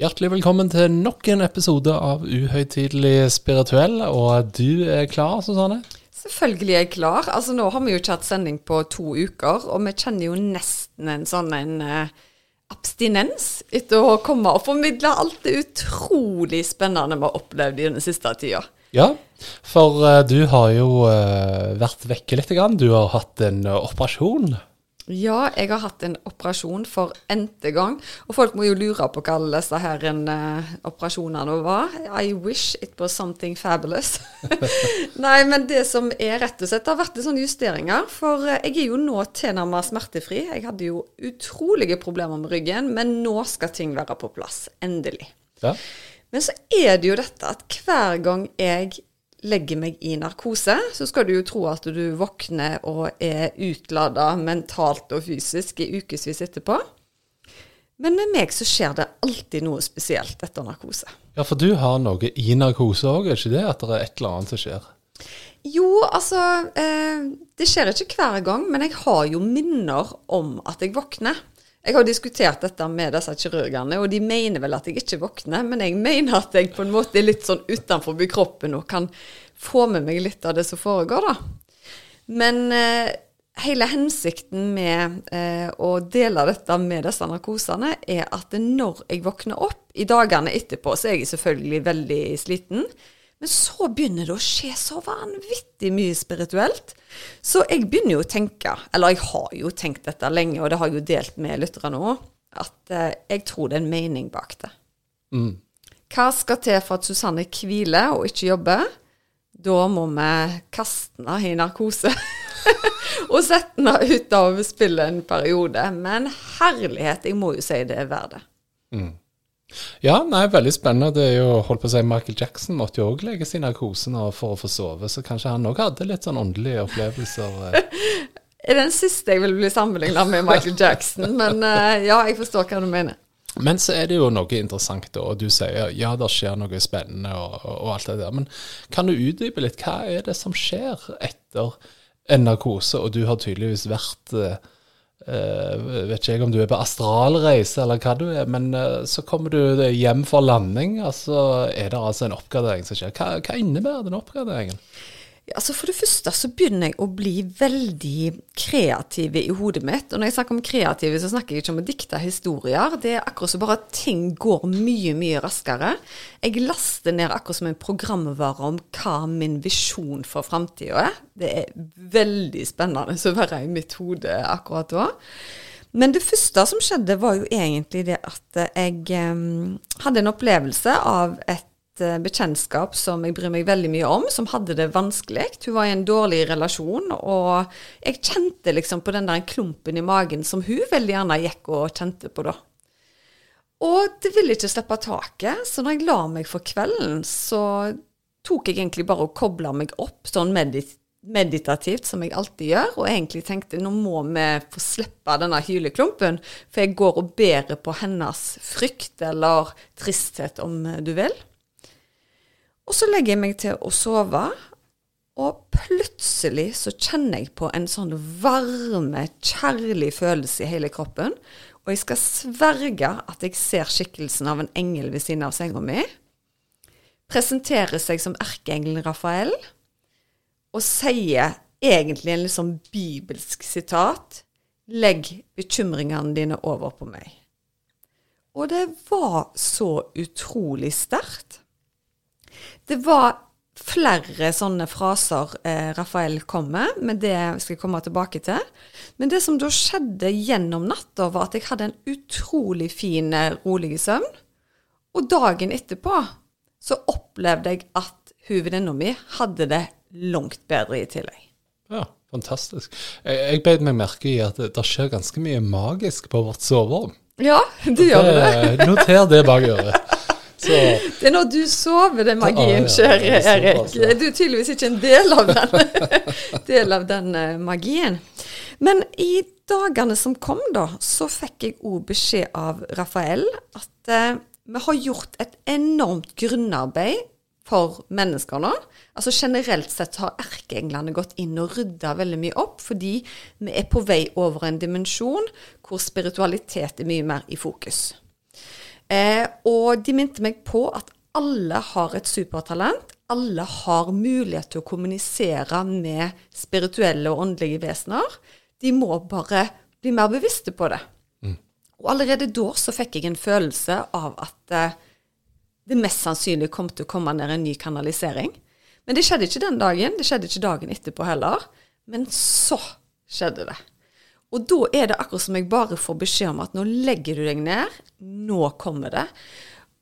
Hjertelig velkommen til nok en episode av Uhøytidelig spirituell. Og du er klar, Susanne? Selvfølgelig er jeg klar. Altså Nå har vi jo ikke hatt sending på to uker, og vi kjenner jo nesten en sånn en uh, abstinens etter å komme og formidle alt det utrolig spennende vi har opplevd i den siste tida. Ja, for uh, du har jo uh, vært vekke litt. Grann. Du har hatt en operasjon. Ja, jeg har hatt en operasjon for n-te gang. Og folk må jo lure på hva alle disse her uh, operasjonene var. I wish it was something fabulous. Nei, men det som er rett og slett, det har vært sånne justeringer. For uh, jeg er jo nå tilnærmet smertefri. Jeg hadde jo utrolige problemer med ryggen, men nå skal ting være på plass. Endelig. Ja. Men så er det jo dette at hver gang jeg legger meg i narkose, så skal du jo tro at du våkner og er utlada mentalt og fysisk i ukevis etterpå. Men med meg så skjer det alltid noe spesielt etter narkose. Ja, for du har noe i narkose òg, er ikke det? At det er et eller annet som skjer? Jo, altså eh, Det skjer ikke hver gang, men jeg har jo minner om at jeg våkner. Jeg har diskutert dette med disse kirurgene, og de mener vel at jeg ikke våkner, men jeg mener at jeg på en måte er litt sånn utenfor kroppen og kan få med meg litt av det som foregår, da. Men eh, hele hensikten med eh, å dele dette med disse narkosene, er at når jeg våkner opp i dagene etterpå, så er jeg selvfølgelig veldig sliten. Men så begynner det å skje så vanvittig mye spirituelt. Så jeg begynner jo å tenke, eller jeg har jo tenkt dette lenge, og det har jeg jo delt med lytterne òg, at eh, jeg tror det er en mening bak det. Mm. Hva skal til for at Susanne hviler og ikke jobber? Da må vi kaste henne i narkose. og sette henne ut av spillet en periode. Men herlighet, jeg må jo si det er verdt det. Mm. Ja, nei, veldig spennende. Det er jo, holdt på å si, Michael Jackson måtte jo òg legge sin narkose for å få sove, så kanskje han òg hadde litt sånn åndelige opplevelser. Eh. er den siste jeg vil bli sammenligna med Michael Jackson, men uh, ja, jeg forstår hva du mener. Men så er det jo noe interessant, da, og du sier ja, det skjer noe spennende og, og, og alt det der. Men kan du utdype litt, hva er det som skjer etter en narkose, og du har tydeligvis vært uh, vet ikke jeg om du er på astralreise eller hva du er, men uh, så kommer du hjem for landing, og så er det altså en oppgradering som skjer. Hva, hva innebærer den oppgraderingen? Altså For det første så begynner jeg å bli veldig kreativ i hodet mitt. Og når jeg snakker om kreative, så snakker jeg ikke om å dikte historier. Det er akkurat som bare at ting går mye, mye raskere. Jeg laster ned akkurat som en programvare om hva min visjon for framtida er. Det er veldig spennende å være i mitt hode akkurat da. Men det første som skjedde, var jo egentlig det at jeg um, hadde en opplevelse av et bekjentskap som jeg bryr meg veldig mye om, som hadde det vanskelig. Hun var i en dårlig relasjon, og jeg kjente liksom på den der klumpen i magen som hun veldig gjerne gikk og kjente på da. Og det ville ikke slippe taket, så når jeg la meg for kvelden, så tok jeg egentlig bare og kobla meg opp sånn medit meditativt, som jeg alltid gjør, og egentlig tenkte nå må vi få slippe denne hyleklumpen, for jeg går og bærer på hennes frykt eller tristhet, om du vil. Og så legger jeg meg til å sove, og plutselig så kjenner jeg på en sånn varme, kjærlig følelse i hele kroppen. Og jeg skal sverge at jeg ser skikkelsen av en engel ved siden av senga mi. Presenterer seg som erkeengelen Rafael, og sier egentlig en litt sånn bibelsk sitat. Legg bekymringene dine over på meg. Og det var så utrolig sterkt. Det var flere sånne fraser eh, Rafael kom med, men det skal jeg komme tilbake til. Men det som da skjedde gjennom natta, var at jeg hadde en utrolig fin, eh, rolig søvn. Og dagen etterpå så opplevde jeg at hun venninna mi hadde det langt bedre i tillegg. Ja, fantastisk. Jeg, jeg beit meg merke i at det, det skjer ganske mye magisk på vårt soverom. Ja, det gjør det. Noter det bak øret. Så, Det er når du sover det magien skjer, ja, ja, er Erik. ja. Du er tydeligvis ikke en del av den, del av den eh, magien. Men i dagene som kom, da, så fikk jeg òg beskjed av Rafael at eh, vi har gjort et enormt grunnarbeid for mennesker nå. Altså Generelt sett har erkeenglene gått inn og rydda veldig mye opp, fordi vi er på vei over en dimensjon hvor spiritualitet er mye mer i fokus. Eh, og de minte meg på at alle har et supertalent. Alle har mulighet til å kommunisere med spirituelle og åndelige vesener. De må bare bli mer bevisste på det. Og allerede da så fikk jeg en følelse av at eh, det mest sannsynlig kom til å komme ned en ny kanalisering. Men det skjedde ikke den dagen. Det skjedde ikke dagen etterpå heller. Men så skjedde det. Og da er det akkurat som jeg bare får beskjed om at nå legger du deg ned. Nå kommer det.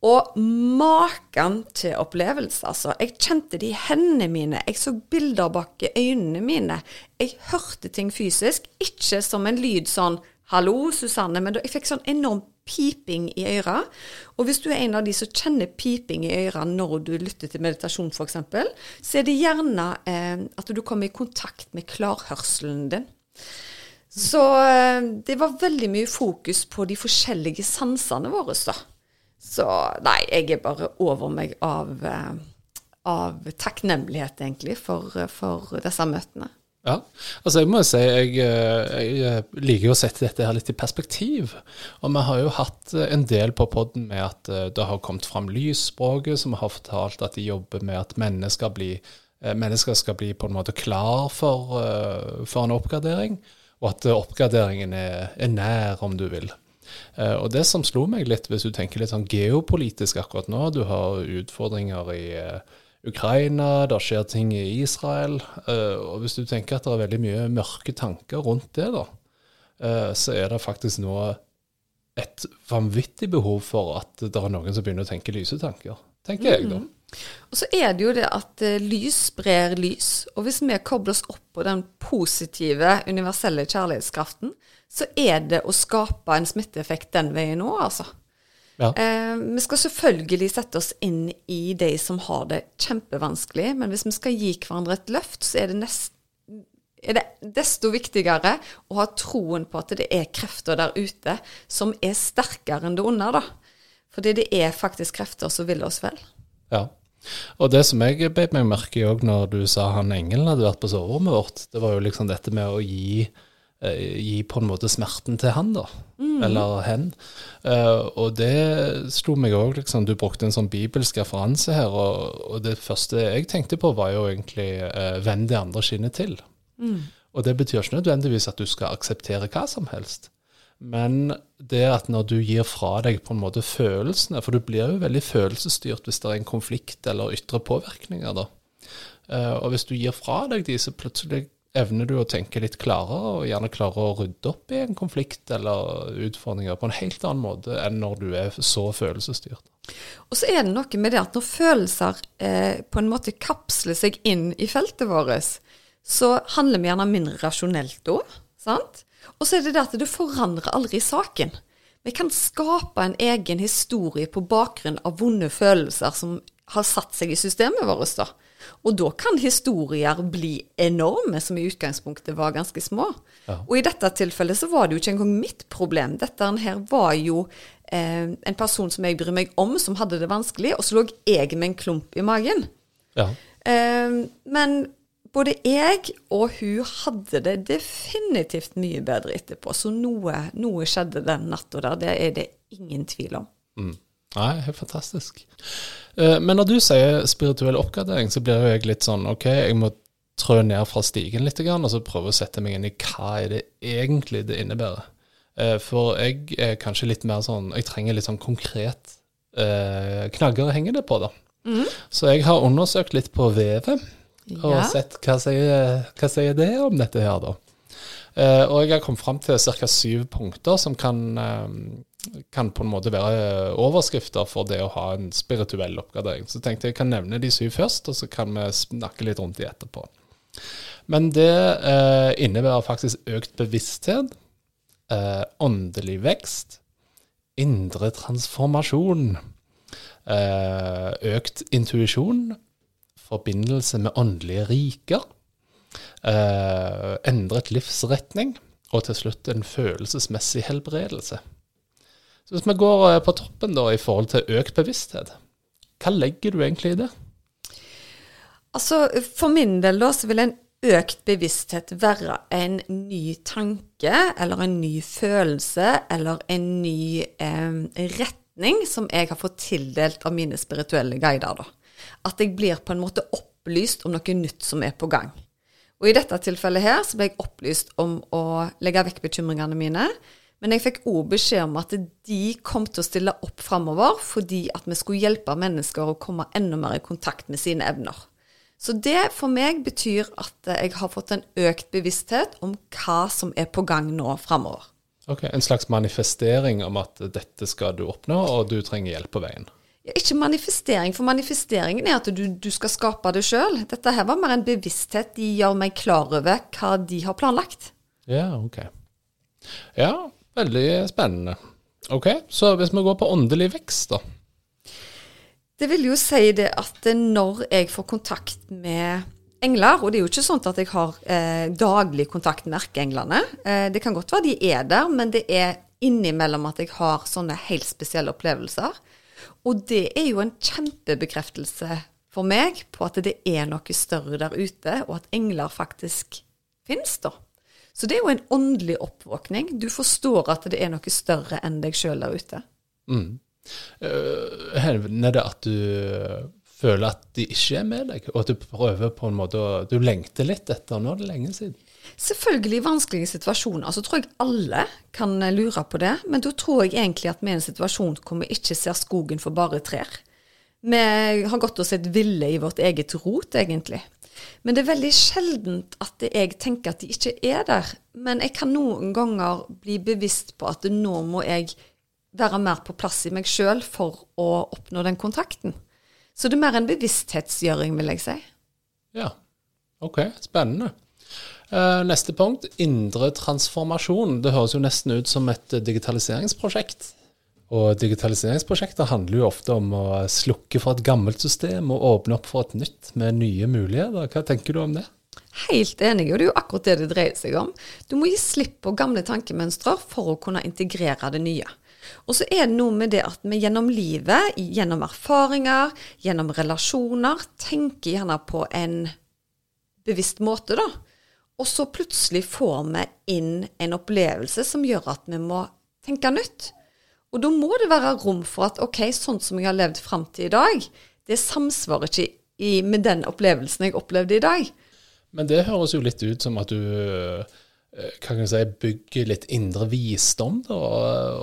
Og maken til opplevelse, altså. Jeg kjente det i hendene mine. Jeg så bilder bak øynene mine. Jeg hørte ting fysisk. Ikke som en lyd sånn 'Hallo, Susanne', men jeg fikk sånn enorm piping i øra. Og hvis du er en av de som kjenner piping i øra når du lytter til meditasjon f.eks., så er det gjerne eh, at du kommer i kontakt med klarhørselen din. Så eh, det var veldig mye fokus på de forskjellige sansene våre, da. Så nei, jeg er bare over meg av, eh, av takknemlighet, egentlig, for, eh, for disse møtene. Ja, altså jeg må jo si jeg, jeg liker å sette dette her litt i perspektiv. Og vi har jo hatt en del på podden med at det har kommet fram lysspråket, som har fortalt at de jobber med at mennesker, blir, eh, mennesker skal bli på en måte klar for, for en oppgradering, og at eh, oppgraderingen er, er nær, om du vil. Eh, Og det som slo meg litt, hvis du tenker litt sånn geopolitisk akkurat nå, du har utfordringer i eh, Ukraina, det skjer ting i Israel. Og hvis du tenker at det er veldig mye mørke tanker rundt det, da, så er det faktisk nå et vanvittig behov for at det er noen som begynner å tenke lyse tanker. Tenker jeg, da. Og så er det jo det at eh, lys sprer lys. Og hvis vi kobler oss opp på den positive, universelle kjærlighetskraften, så er det å skape en smitteeffekt den veien òg, altså. Ja. Eh, vi skal selvfølgelig sette oss inn i de som har det kjempevanskelig, men hvis vi skal gi hverandre et løft, så er det, nest, er det desto viktigere å ha troen på at det er krefter der ute som er sterkere enn det onde, da. Fordi det er faktisk krefter som vil oss vel. Ja. Og det som jeg beit meg merke i òg når du sa han engelen hadde vært på soverommet vårt, det var jo liksom dette med å gi, eh, gi på en måte smerten til han, da. Eller hen. Eh, og det slo meg òg, liksom. Du brukte en sånn bibelsk referanse her, og, og det første jeg tenkte på, var jo egentlig eh, 'venn det andre skinnet til'. Og det betyr ikke nødvendigvis at du skal akseptere hva som helst. Men det at når du gir fra deg på en måte følelsene, for du blir jo veldig følelsesstyrt hvis det er en konflikt eller ytre påvirkninger, da. Eh, og hvis du gir fra deg de, så plutselig evner du å tenke litt klarere, og gjerne klarer å rydde opp i en konflikt eller utfordringer på en helt annen måte enn når du er så følelsesstyrt. Og så er det noe med det at når følelser eh, på en måte kapsler seg inn i feltet vårt, så handler vi gjerne mindre rasjonelt òg. sant? Og så er det det at du forandrer aldri saken. Vi kan skape en egen historie på bakgrunn av vonde følelser som har satt seg i systemet vårt. da. Og da kan historier bli enorme, som i utgangspunktet var ganske små. Og i dette tilfellet så var det jo ikke engang mitt problem. Dette her var jo eh, en person som jeg bryr meg om, som hadde det vanskelig, og så lå jeg med en klump i magen. Ja. Eh, men både jeg og hun hadde det definitivt mye bedre etterpå, så noe, noe skjedde den natta der, det er det ingen tvil om. Mm. Nei, helt fantastisk. Eh, Men når du sier spirituell oppgradering, så blir jo jeg litt sånn OK, jeg må trø ned fra stigen litt, og så prøve å sette meg inn i hva er det egentlig det innebærer. Eh, For jeg er kanskje litt mer sånn Jeg trenger litt sånn konkret eh, knagger å henge det på, da. Så jeg har undersøkt litt på vevet, og sett hva sier, hva sier det om dette her, da. Eh, og jeg har kommet fram til ca. syv punkter som kan, eh, kan på en måte være overskrifter for det å ha en spirituell oppgradering. Så tenkte jeg kan nevne de syv først, og så kan vi snakke litt rundt de etterpå. Men det eh, innebærer faktisk økt bevissthet, åndelig vekst, indre transformasjon. Økt intuisjon. Forbindelse med åndelige riker. Eh, endret livsretning. Og til slutt en følelsesmessig helbredelse. Så Hvis vi går eh, på toppen da i forhold til økt bevissthet, hva legger du egentlig i det? Altså, For min del da, så vil en økt bevissthet være en ny tanke, eller en ny følelse, eller en ny eh, retning som jeg har fått tildelt av mine spirituelle guider. da. At jeg blir på en måte opplyst om noe nytt som er på gang. Og i dette tilfellet her så ble jeg opplyst om å legge vekk bekymringene mine. Men jeg fikk òg beskjed om at de kom til å stille opp framover fordi at vi skulle hjelpe mennesker å komme enda mer i kontakt med sine evner. Så det for meg betyr at jeg har fått en økt bevissthet om hva som er på gang nå framover. Ok, En slags manifestering om at dette skal du oppnå, og du trenger hjelp på veien? Ja, ikke manifestering, for manifesteringen er at du, du skal skape det sjøl. Dette her var mer en bevissthet. De gjør meg klar over hva de har planlagt. Ja, ok. Ja, veldig spennende. Ok, så hvis vi går på åndelig vekst, da? Det vil jo si det at når jeg får kontakt med engler, og det er jo ikke sånn at jeg har eh, daglig kontakt med erkeenglene. Eh, det kan godt være de er der, men det er innimellom at jeg har sånne helt spesielle opplevelser. Og det er jo en kjempebekreftelse for meg på at det er noe større der ute, og at engler faktisk finnes, da. Så det er jo en åndelig oppvåkning. Du forstår at det er noe større enn deg sjøl der ute. Mm. Uh, hender det at du føler at de ikke er med deg, og at du prøver på en måte å Du lengter litt etter Nå er lenge siden. Selvfølgelig vanskelige situasjoner så tror jeg alle kan lure på det. Men da tror jeg egentlig at vi er i en situasjon hvor vi ikke ser skogen for bare trær. Vi har gått og sett ville i vårt eget rot, egentlig. Men det er veldig sjeldent at jeg tenker at de ikke er der. Men jeg kan noen ganger bli bevisst på at nå må jeg være mer på plass i meg sjøl for å oppnå den kontakten. Så det er mer en bevissthetsgjøring, vil jeg si. Ja, ok, spennende. Uh, neste punkt, indre transformasjon. Det høres jo nesten ut som et digitaliseringsprosjekt. Og digitaliseringsprosjekter handler jo ofte om å slukke for et gammelt system og åpne opp for et nytt med nye muligheter. Hva tenker du om det? Helt enig, og det er jo akkurat det det dreier seg om. Du må gi slipp på gamle tankemønstre for å kunne integrere det nye. Og så er det noe med det at vi gjennom livet, gjennom erfaringer, gjennom relasjoner, tenker gjerne på en bevisst måte, da. Og så plutselig får vi inn en opplevelse som gjør at vi må tenke nytt. Og da må det være rom for at ok, sånn som jeg har levd fram til i dag, det samsvarer ikke i, med den opplevelsen jeg opplevde i dag. Men det høres jo litt ut som at du Eh, kan jeg si, bygger litt indre visdom. Da,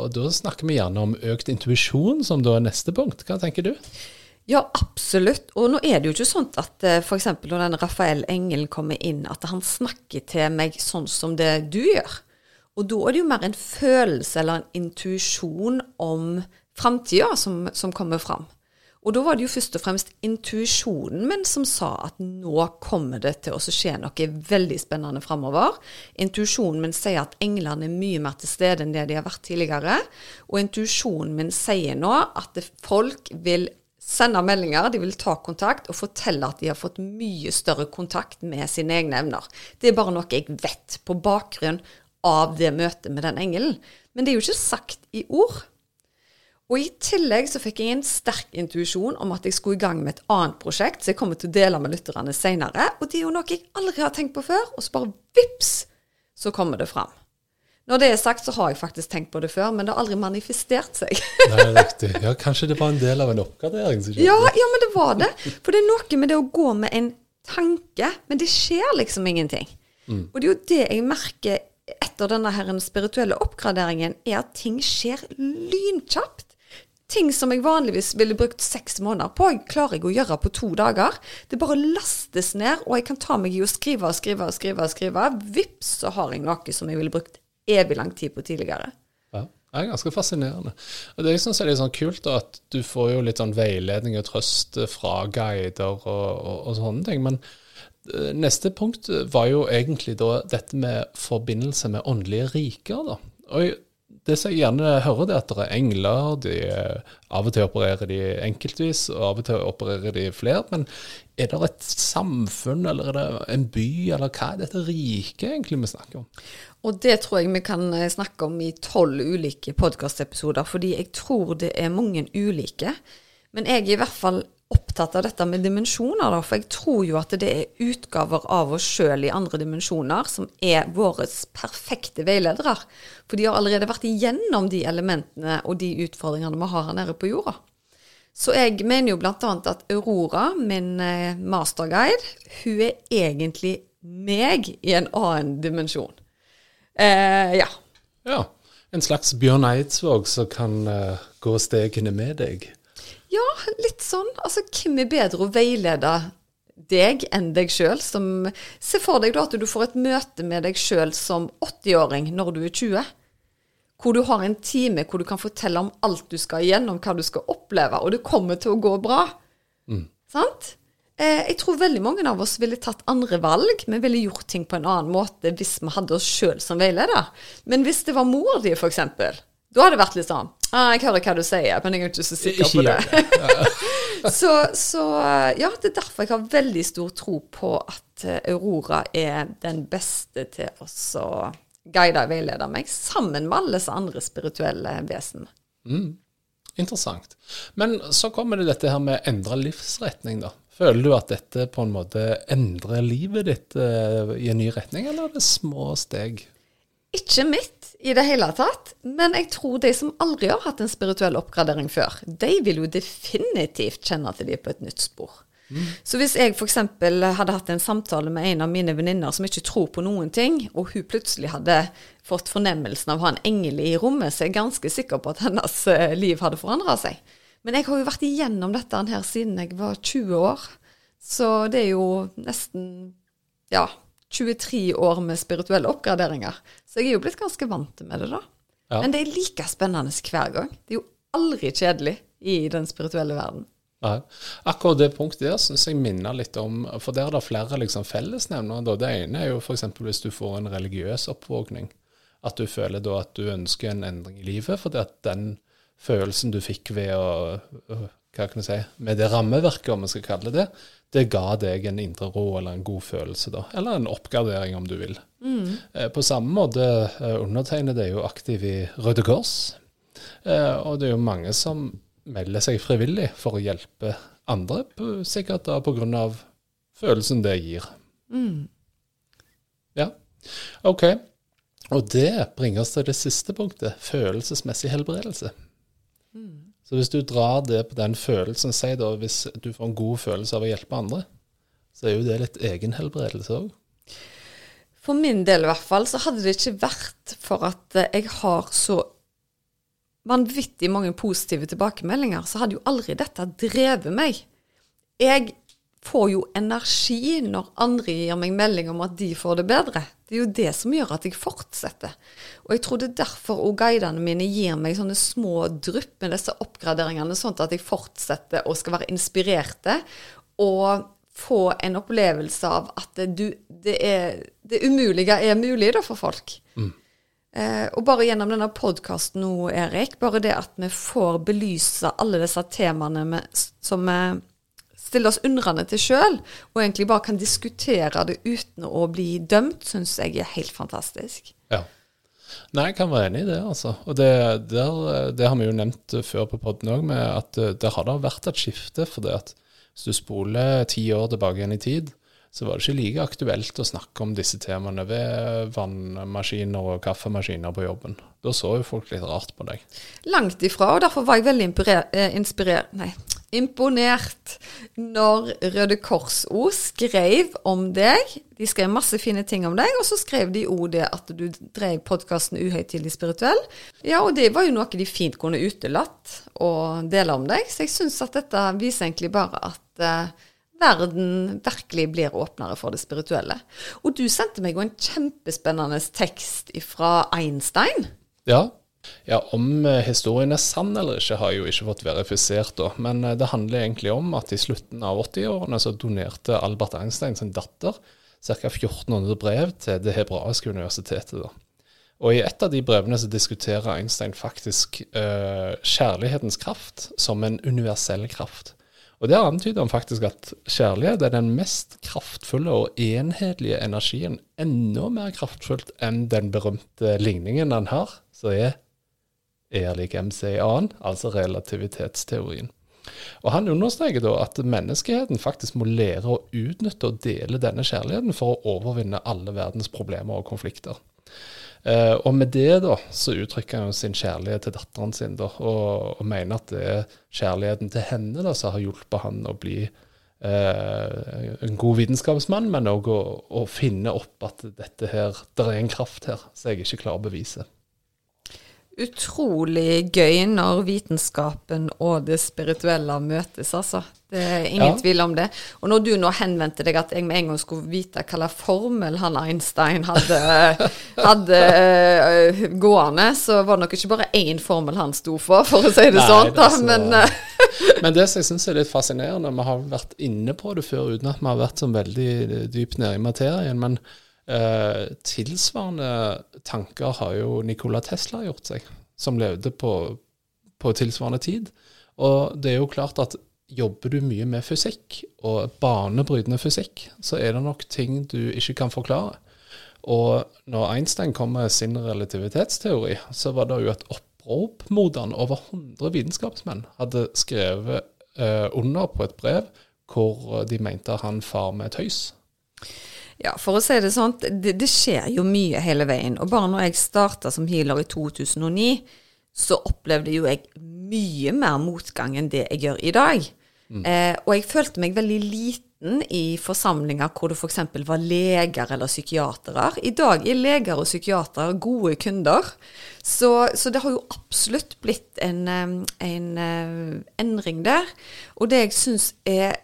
og da snakker vi gjerne om økt intuisjon, som da er neste punkt. Hva tenker du? Ja, absolutt. Og nå er det jo ikke sånn at eh, f.eks. når den Rafael Engelen kommer inn, at han snakker til meg sånn som det du gjør. Og da er det jo mer en følelse eller en intuisjon om framtida som, som kommer fram. Og da var det jo først og fremst intuisjonen min som sa at nå kommer det til å skje noe veldig spennende framover. Intuisjonen min sier at englene er mye mer til stede enn det de har vært tidligere. Og intuisjonen min sier nå at folk vil sende meldinger, de vil ta kontakt og fortelle at de har fått mye større kontakt med sine egne evner. Det er bare noe jeg vet på bakgrunn av det møtet med den engelen. Men det er jo ikke sagt i ord. Og i tillegg så fikk jeg en sterk intuisjon om at jeg skulle i gang med et annet prosjekt, så jeg kommer til å dele med lytterne seinere. Og det er jo noe jeg aldri har tenkt på før, og så bare vips, så kommer det fram. Når det er sagt, så har jeg faktisk tenkt på det før, men det har aldri manifestert seg. Nei, riktig. Ja, Kanskje det var en del av en oppgradering? Ja, ja, men det var det. For det er noe med det å gå med en tanke, men det skjer liksom ingenting. Mm. Og det er jo det jeg merker etter denne her spirituelle oppgraderingen, er at ting skjer lynkjapt. Ting som jeg vanligvis ville brukt seks måneder på, klarer jeg å gjøre på to dager. Det bare lastes ned, og jeg kan ta meg i å skrive og skrive og skrive. og skrive. Vips, så har jeg noe som jeg ville brukt evig lang tid på tidligere. Ja, det er ganske fascinerende. Og Det jeg synes er litt sånn kult, at du får jo litt sånn veiledning og trøst fra guider og, og, og sånne ting. Men eh, neste punkt var jo egentlig da dette med forbindelse med åndelige riker. da. Og det som jeg gjerne hører, det er at det er engler. De, av og til opererer de enkeltvis, og av og til opererer de flere. Men er det et samfunn, eller er det en by, eller hva er dette riket egentlig vi snakker om? Og det tror jeg vi kan eh, snakke om i tolv ulike podkastepisoder, fordi jeg tror det er mange ulike. Men jeg er i hvert fall opptatt av dette med dimensjoner, da, for jeg tror jo at det er utgaver av oss sjøl i andre dimensjoner som er våre perfekte veiledere. For de har allerede vært igjennom de elementene og de utfordringene vi har her nede på jorda. Så jeg mener jo bl.a. at Aurora, min eh, masterguide, hun er egentlig meg i en annen dimensjon. Eh, ja. Ja. En slags Bjørn Eidsvåg som kan uh, gå stegene med deg? Ja, litt sånn. Altså, hvem er bedre å veilede deg enn deg sjøl? Se for deg da at du får et møte med deg sjøl som 80-åring når du er 20. Hvor du har en time hvor du kan fortelle om alt du skal igjennom, hva du skal oppleve, og det kommer til å gå bra. Mm. Sant? Eh, jeg tror veldig mange av oss ville tatt andre valg. Vi ville gjort ting på en annen måte hvis vi hadde oss sjøl som veileder. Men hvis det var mor di, f.eks., da hadde det vært litt sånn ah, 'Jeg hører hva du sier, men jeg er ikke så sikker på det'. så, så, ja, det er derfor jeg har veldig stor tro på at eh, Aurora er den beste til å guide og veilede meg, sammen med alle andre spirituelle vesen. Mm. Interessant. Men så kommer det dette her med endra livsretning, da. Føler du at dette på en måte endrer livet ditt uh, i en ny retning, eller er det små steg? Ikke mitt i det hele tatt, men jeg tror de som aldri har hatt en spirituell oppgradering før, de vil jo definitivt kjenne at de er på et nytt spor. Mm. Så hvis jeg f.eks. hadde hatt en samtale med en av mine venninner som ikke tror på noen ting, og hun plutselig hadde fått fornemmelsen av å ha en engel i rommet, så er jeg ganske sikker på at hennes eh, liv hadde forandra seg. Men jeg har jo vært igjennom dette her siden jeg var 20 år. Så det er jo nesten ja, 23 år med spirituelle oppgraderinger. Så jeg er jo blitt ganske vant med det, da. Ja. Men det er like spennende hver gang. Det er jo aldri kjedelig i den spirituelle verden. Ja. Akkurat det punktet der syns jeg minner litt om For der er det flere liksom fellesnevnere. Det ene er jo f.eks. hvis du får en religiøs oppvåkning. At du føler da at du ønsker en endring i livet fordi at den følelsen du fikk ved å hva kan jeg si, med det rammeverket, om vi skal kalle det det, det ga deg en indre ro eller en god følelse, da. Eller en oppgradering, om du vil. Mm. Eh, på samme måte, eh, undertegnede er jo aktiv i Røde Kors. Eh, og det er jo mange som melder seg frivillig for å hjelpe andre, sikkert da pga. følelsen det gir. Mm. Ja, OK. Og det bringer oss til det siste punktet, følelsesmessig helbredelse. Så hvis du drar det på den følelsen, si da hvis du får en god følelse av å hjelpe andre, så er jo det litt egenhelbredelse òg. For min del i hvert fall, så hadde det ikke vært for at jeg har så vanvittig mange positive tilbakemeldinger, så hadde jo aldri dette drevet meg. Jeg får jo energi når andre gir meg melding om at de får det bedre. Det er jo det som gjør at jeg fortsetter. Og jeg tror det er derfor og guidene mine gir meg sånne små drypp med disse oppgraderingene, sånn at jeg fortsetter og skal være inspirerte og få en opplevelse av at det, du, det, er, det umulige er mulig da for folk. Mm. Eh, og bare gjennom denne podkasten nå, Erik, bare det at vi får belyse alle disse temaene med, som vi stille oss undrende til sjøl, og egentlig bare kan diskutere det uten å bli dømt, syns jeg er helt fantastisk. Ja. Nei, jeg kan være enig i det, altså. Og det, der, det har vi jo nevnt før på poden òg, med at det der har da vært et skifte. For det at hvis du spoler ti år tilbake igjen i tid, så var det ikke like aktuelt å snakke om disse temaene ved vannmaskiner og kaffemaskiner på jobben. Da så jo folk litt rart på deg. Langt ifra, og derfor var jeg veldig eh, inspirert Nei, imponert når Røde Kors-O skrev om deg. De skrev masse fine ting om deg, og så skrev de òg det at du drev podkasten Uhøytidelig spirituell. Ja, og det var jo noe de fint kunne utelatt å dele om deg. Så jeg syns at dette viser egentlig bare at eh, verden virkelig blir åpnere for det spirituelle. Og du sendte meg jo en kjempespennende tekst fra Einstein. Ja, ja, Om eh, historien er sann eller ikke, har jeg jo ikke fått verifisert. da, Men eh, det handler egentlig om at i slutten av 80-årene så donerte Albert Einstein sin datter ca. 1400 brev til Det hebraiske universitetet. da. Og i et av de brevene så diskuterer Einstein faktisk eh, kjærlighetens kraft som en universell kraft. Og der antyder han faktisk at kjærlighet er den mest kraftfulle og enhetlige energien. Enda mer kraftfullt enn den berømte ligningen han har, som er E er lik MC i altså relativitetsteorien. Og Han understreker da at menneskeheten faktisk må lære å utnytte og dele denne kjærligheten for å overvinne alle verdens problemer og konflikter. Eh, og med det da, så uttrykker han jo sin kjærlighet til datteren sin, da, og, og, mener at det er kjærligheten til henne da, som har hjulpet han å bli eh, en god vitenskapsmann, men òg å, å, finne opp at dette her, det er en kraft her som jeg ikke klarer å bevise utrolig gøy når vitenskapen og det spirituelle møtes, altså. Det er ingen ja. tvil om det. Og når du nå henvendte deg at jeg med en gang skulle vite hva slags formel han Einstein hadde, hadde uh, gående, så var det nok ikke bare én formel han sto for, for å si det Nei, sånn. Da, så... men, uh... men det som jeg syns er litt fascinerende, vi har vært inne på det før uten at vi har vært så veldig dypt nede i materien. men Eh, tilsvarende tanker har jo Nikola Tesla gjort seg, som levde på, på, tilsvarende tid. Og det er jo klart at jobber du mye med fysikk, og banebrytende fysikk, så er det nok ting du ikke kan forklare. Og når Einstein kom med sin relativitetsteori, så var det jo et opprop mot han. Over 100 vitenskapsmenn hadde skrevet eh, under på et brev hvor de mente han far med tøys. Ja, for å si det sånn, det, det, skjer jo mye hele veien. Og bare når jeg starta som healer i 2009, så opplevde jo jeg mye mer motgang enn det jeg gjør i dag. Mm. Eh, og jeg følte meg veldig liten i forsamlinger hvor det f.eks. var leger eller psykiatere. I dag er leger og psykiatere gode kunder. Så, så, det har jo absolutt blitt en, en, en eh, endring der. Og det jeg syns er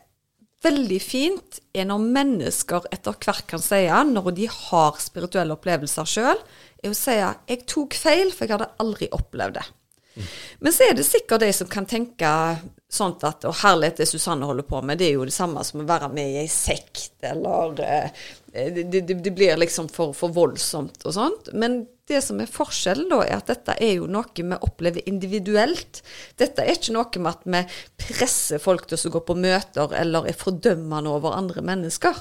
veldig fint er når mennesker etter hvert kan si, når de har spirituelle opplevelser sjøl, er å si 'jeg tok feil, for jeg hadde aldri opplevd det'. Mm. Men så er det sikkert de som kan tenke sånn at 'Å, herlighet, det Susanne holder på med, det er jo det samme som å være med i ei sekt', eller eh, det, det, det, blir liksom for, for voldsomt og sånt. Men det som er forskjellen, da, er at dette er jo noe vi opplever individuelt. Dette er ikke noe med at vi presser folk til å gå på møter eller er fordømmende over andre mennesker.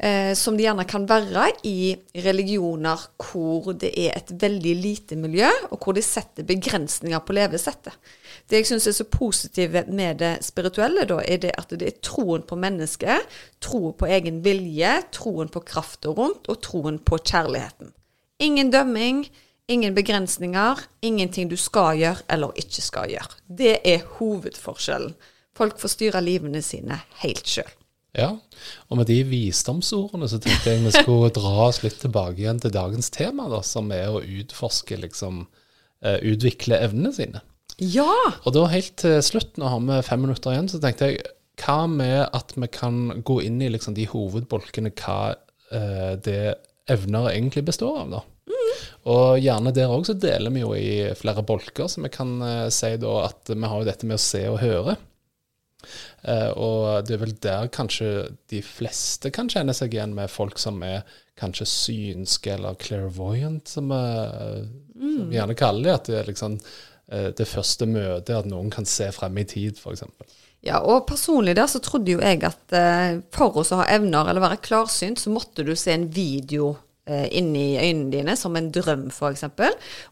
Eh, som det gjerne kan være i religioner hvor det er et veldig lite miljø, og hvor de setter begrensninger på levesettet. Det jeg syns er så positivt med det spirituelle, da, er det at det er troen på mennesket, troen på egen vilje, troen på krafta rundt, og troen på kjærligheten. Ingen dømming, ingen begrensninger, ingenting du skal gjøre eller ikke skal gjøre. Det er hovedforskjellen. Folk får styre livene sine helt sjøl. Ja, og med de visdomsordene så tenkte jeg vi skulle dra oss litt tilbake igjen til dagens tema, da, som er å utforske, liksom, uh, utvikle evnene sine. Ja! Og da helt til slutt, nå har vi fem minutter igjen, så tenkte jeg hva med at vi kan gå inn i liksom, de hovedbolkene hva eh, det evner egentlig består av, da. Mm. Og gjerne der òg så deler vi jo i flere bolker, så vi kan eh, si da at vi har jo dette med å se og høre. Eh, og det er vel der kanskje de fleste kan kjenne seg igjen med folk som er kanskje synske eller clairvoyant, som vi mm. gjerne kaller det. At det er liksom det første møtet, at noen kan se frem i tid, f.eks. Ja, og personlig der så trodde jo jeg at eh, for å ha evner eller være klarsynt, så måtte du se en video eh, inni øynene dine, som en drøm f.eks.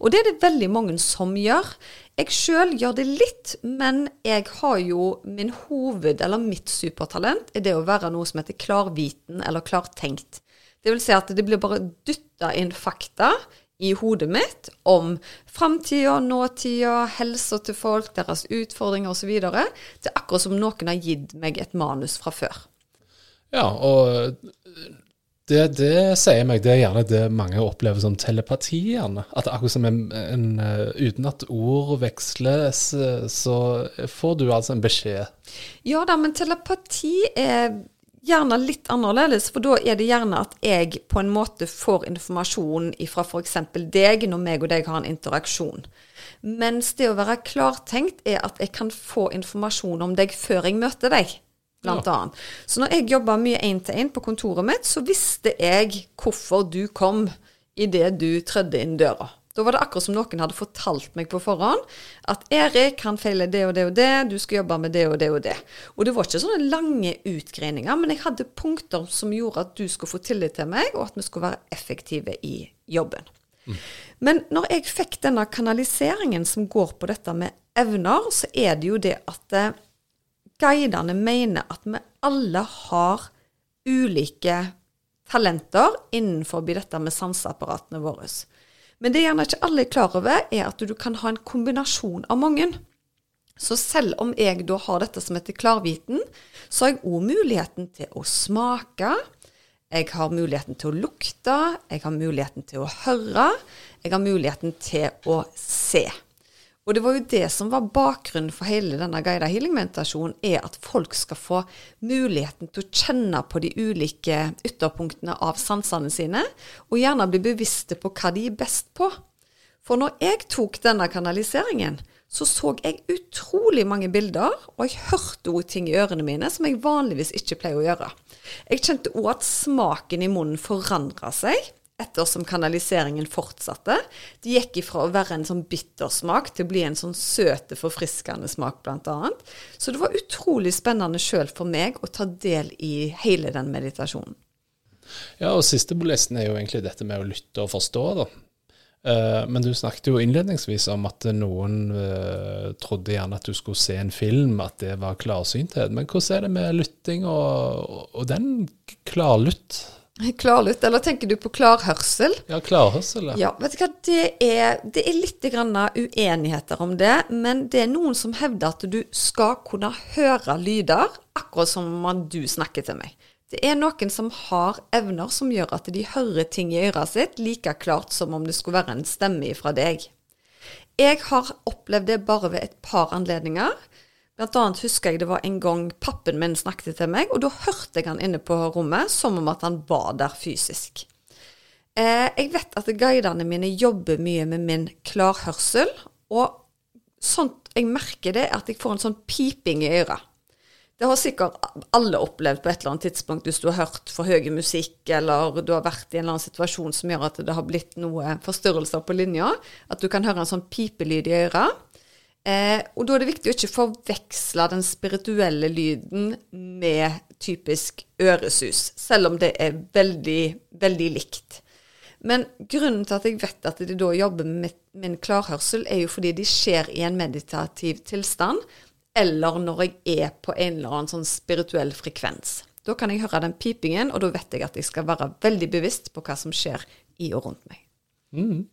Og det er det veldig mange som gjør. Jeg sjøl gjør det litt, men jeg har jo min hoved, eller mitt supertalent, er det å være noe som heter klarviten eller klartenkt. Det vil si at det blir bare dytta inn fakta i hodet mitt om framtida, nåtida, helsa til folk, deres utfordringer osv. Det er akkurat som noen har gitt meg et manus fra før. Ja, og det, det sier meg det er gjerne det mange opplever som telepati. gjerne. At akkurat som en, en, Uten at ord veksles, så får du altså en beskjed. Ja da, men telepati er gjerne litt annerledes, for da er det gjerne at jeg på en måte får informasjon fra f.eks. deg, når meg og deg har en interaksjon. Mens det å være klartenkt er at jeg kan få informasjon om deg før jeg møter deg, blant ja. annet. Så når jeg jobba mye én til én på kontoret mitt, så visste jeg hvorfor du kom idet du trødde inn døra. Da var det akkurat som noen hadde fortalt meg på forhånd at Erik han feiler det og det og det, du skal jobbe med det og det og det. Og det var ikke sånne lange utgreininger, men jeg hadde punkter som gjorde at du skulle få tillit til meg, og at vi skulle være effektive i jobben. Men når jeg fikk denne kanaliseringen som går på dette med evner, så er det jo det at eh, guidene mener at vi alle har ulike talenter innenfor dette med sanseapparatene våre. Men det gjerne ikke alle er klar over, er at du kan ha en kombinasjon av mange. Så selv om jeg da har dette som heter klarviten, så har jeg òg muligheten til å smake. Jeg har muligheten til å lukte, jeg har muligheten til å høre, jeg har muligheten til å se. Og det var jo det som var bakgrunnen for hele denne guida healing-meditasjonen, er at folk skal få muligheten til å kjenne på de ulike ytterpunktene av sansene sine, og gjerne bli bevisste på hva de er best på. For når jeg tok denne kanaliseringen, så så jeg utrolig mange bilder, og jeg hørte òg ting i ørene mine som jeg vanligvis ikke pleier å gjøre. Jeg kjente òg at smaken i munnen forandra seg ettersom kanaliseringen fortsatte. Det gikk ifra å være en sånn bittersmak til å bli en sånn søte, forfriskende smak, bl.a. Så det var utrolig spennende sjøl for meg å ta del i hele den meditasjonen. Ja, og siste på listen er jo egentlig dette med å lytte og forstå, da. Eh, men du snakket jo innledningsvis om at noen uh, trodde gjerne at du skulle se en film, at det var klarsynthet. Men hvordan er det med lytting og, og den klarlytt? Klarlytt, eller tenker du på klarhørsel? Ja, klarhørsel, ja. ja vet du hva, det er, det er litt uenigheter om det, men det er noen som hevder at du skal kunne høre lyder, akkurat som om du snakker til meg. Det er noen som har evner som gjør at de hører ting i øret sitt like klart som om det skulle være en stemme fra deg. Jeg har opplevd det bare ved et par anledninger. Blant annet husker jeg det var en gang pappen min snakket til meg, og da hørte jeg han inne på rommet som om at han var der fysisk. Eh, jeg vet at guidene mine jobber mye med min klarhørsel, og sånt jeg merker det, er at jeg får en sånn piping i øret. Det har sikkert alle opplevd på et eller annet tidspunkt hvis du har hørt for høy musikk, eller du har vært i en eller annen situasjon som gjør at det har blitt noe forstyrrelser på linja. At du kan høre en sånn pipelyd i øret. Eh, og da er det viktig å ikke forveksle den spirituelle lyden med typisk øresus, selv om det er veldig, veldig likt. Men grunnen til at jeg vet at de da jobber med min klarhørsel, er jo fordi de skjer i en meditativ tilstand, eller når jeg er på en eller annen sånn spirituell frekvens. Da kan jeg høre den pipingen, og da vet jeg at jeg skal være veldig bevisst på hva som skjer i og rundt meg. Mm.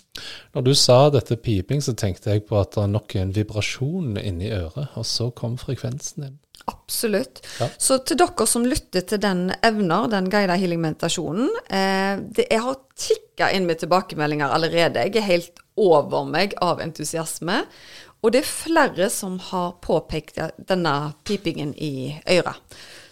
Når du sa dette piping, så tenkte jeg på at det er nok en vibrasjon inni øret, og så kom frekvensen inn. Absolutt. Ja. Så til dere som lytter til den evner, den guida healing-meditasjonen eh, Jeg har tikka inn med tilbakemeldinger allerede. Jeg er helt over meg av entusiasme. Og det er flere som har påpekt denne pipingen i øret.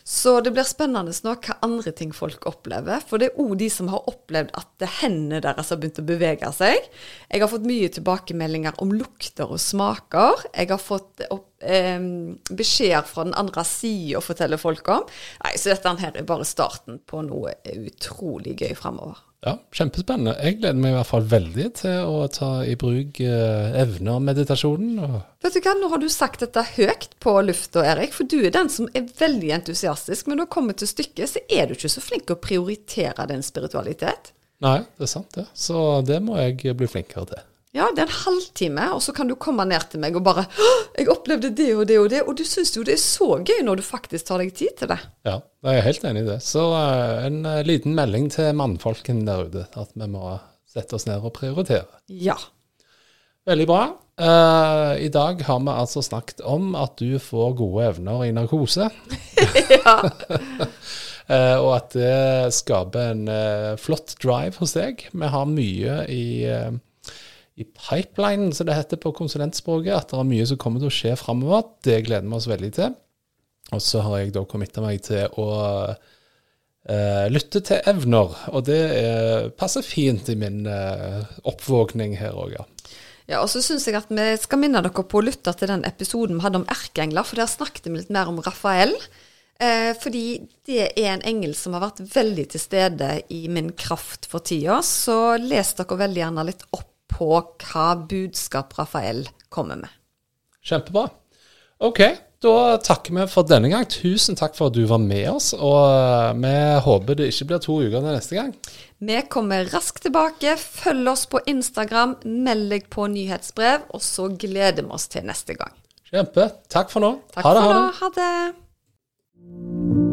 Så det blir spennende nå hva andre ting folk opplever. For det er òg de som har opplevd at hendene deres har begynt å bevege seg. Jeg har fått mye tilbakemeldinger om lukter og smaker. Jeg har fått opp, eh, beskjeder fra den andre sida å fortelle folk om. Nei, Så dette her er bare starten på noe utrolig gøy framover. Ja, kjempespennende. Jeg gleder meg i hvert fall veldig til å ta i bruk eh, evner-meditasjonen. Vet du hva, nå har du sagt dette høyt på lufta, Erik, for du er den som er veldig entusiastisk. Men når det kommer til stykket, så er du ikke så flink å prioritere din spiritualitet. Nei, det er sant det. Så det må jeg bli flinkere til. Ja, det er en halvtime, og så kan du komme ned til meg og bare 'Jeg opplevde det og det og det', og du syns jo det er så gøy når du faktisk tar deg tid til det. Ja, jeg er helt enig i det. Så uh, en uh, liten melding til mannfolken der ute, at vi må sette oss ned og prioritere. Ja. Veldig bra. Uh, I dag har vi altså snakket om at du får gode evner i narkose. ja. og at det skaper en flott drive hos deg. Vi har mye i i pipeline, som det heter på konsulentspråket, at det er mye som kommer til å skje framover. Det gleder vi oss veldig til. Og så har jeg da committa meg til å uh, lytte til evner, og det er, passer fint i min uh, oppvåkning her òg, ja. Ja, og så syns jeg at vi skal minne dere på å lytte til den episoden vi hadde om erkeengler, for der snakket vi litt mer om Rafael. Eh, fordi det er en engel som har vært veldig til stede i min kraft for tida. Så les dere veldig gjerne litt opp på hva budskap Rafael kommer med. Kjempebra. Ok, da takker vi for denne gang. Tusen takk for at du var med oss. Og eh, vi håper det ikke blir to uker neste gang. Vi kommer raskt tilbake. Følg oss på Instagram, meld deg på nyhetsbrev, og så gleder vi oss til neste gang. Kjempe. Takk for nå. Takk ha det. for nå. Ha det.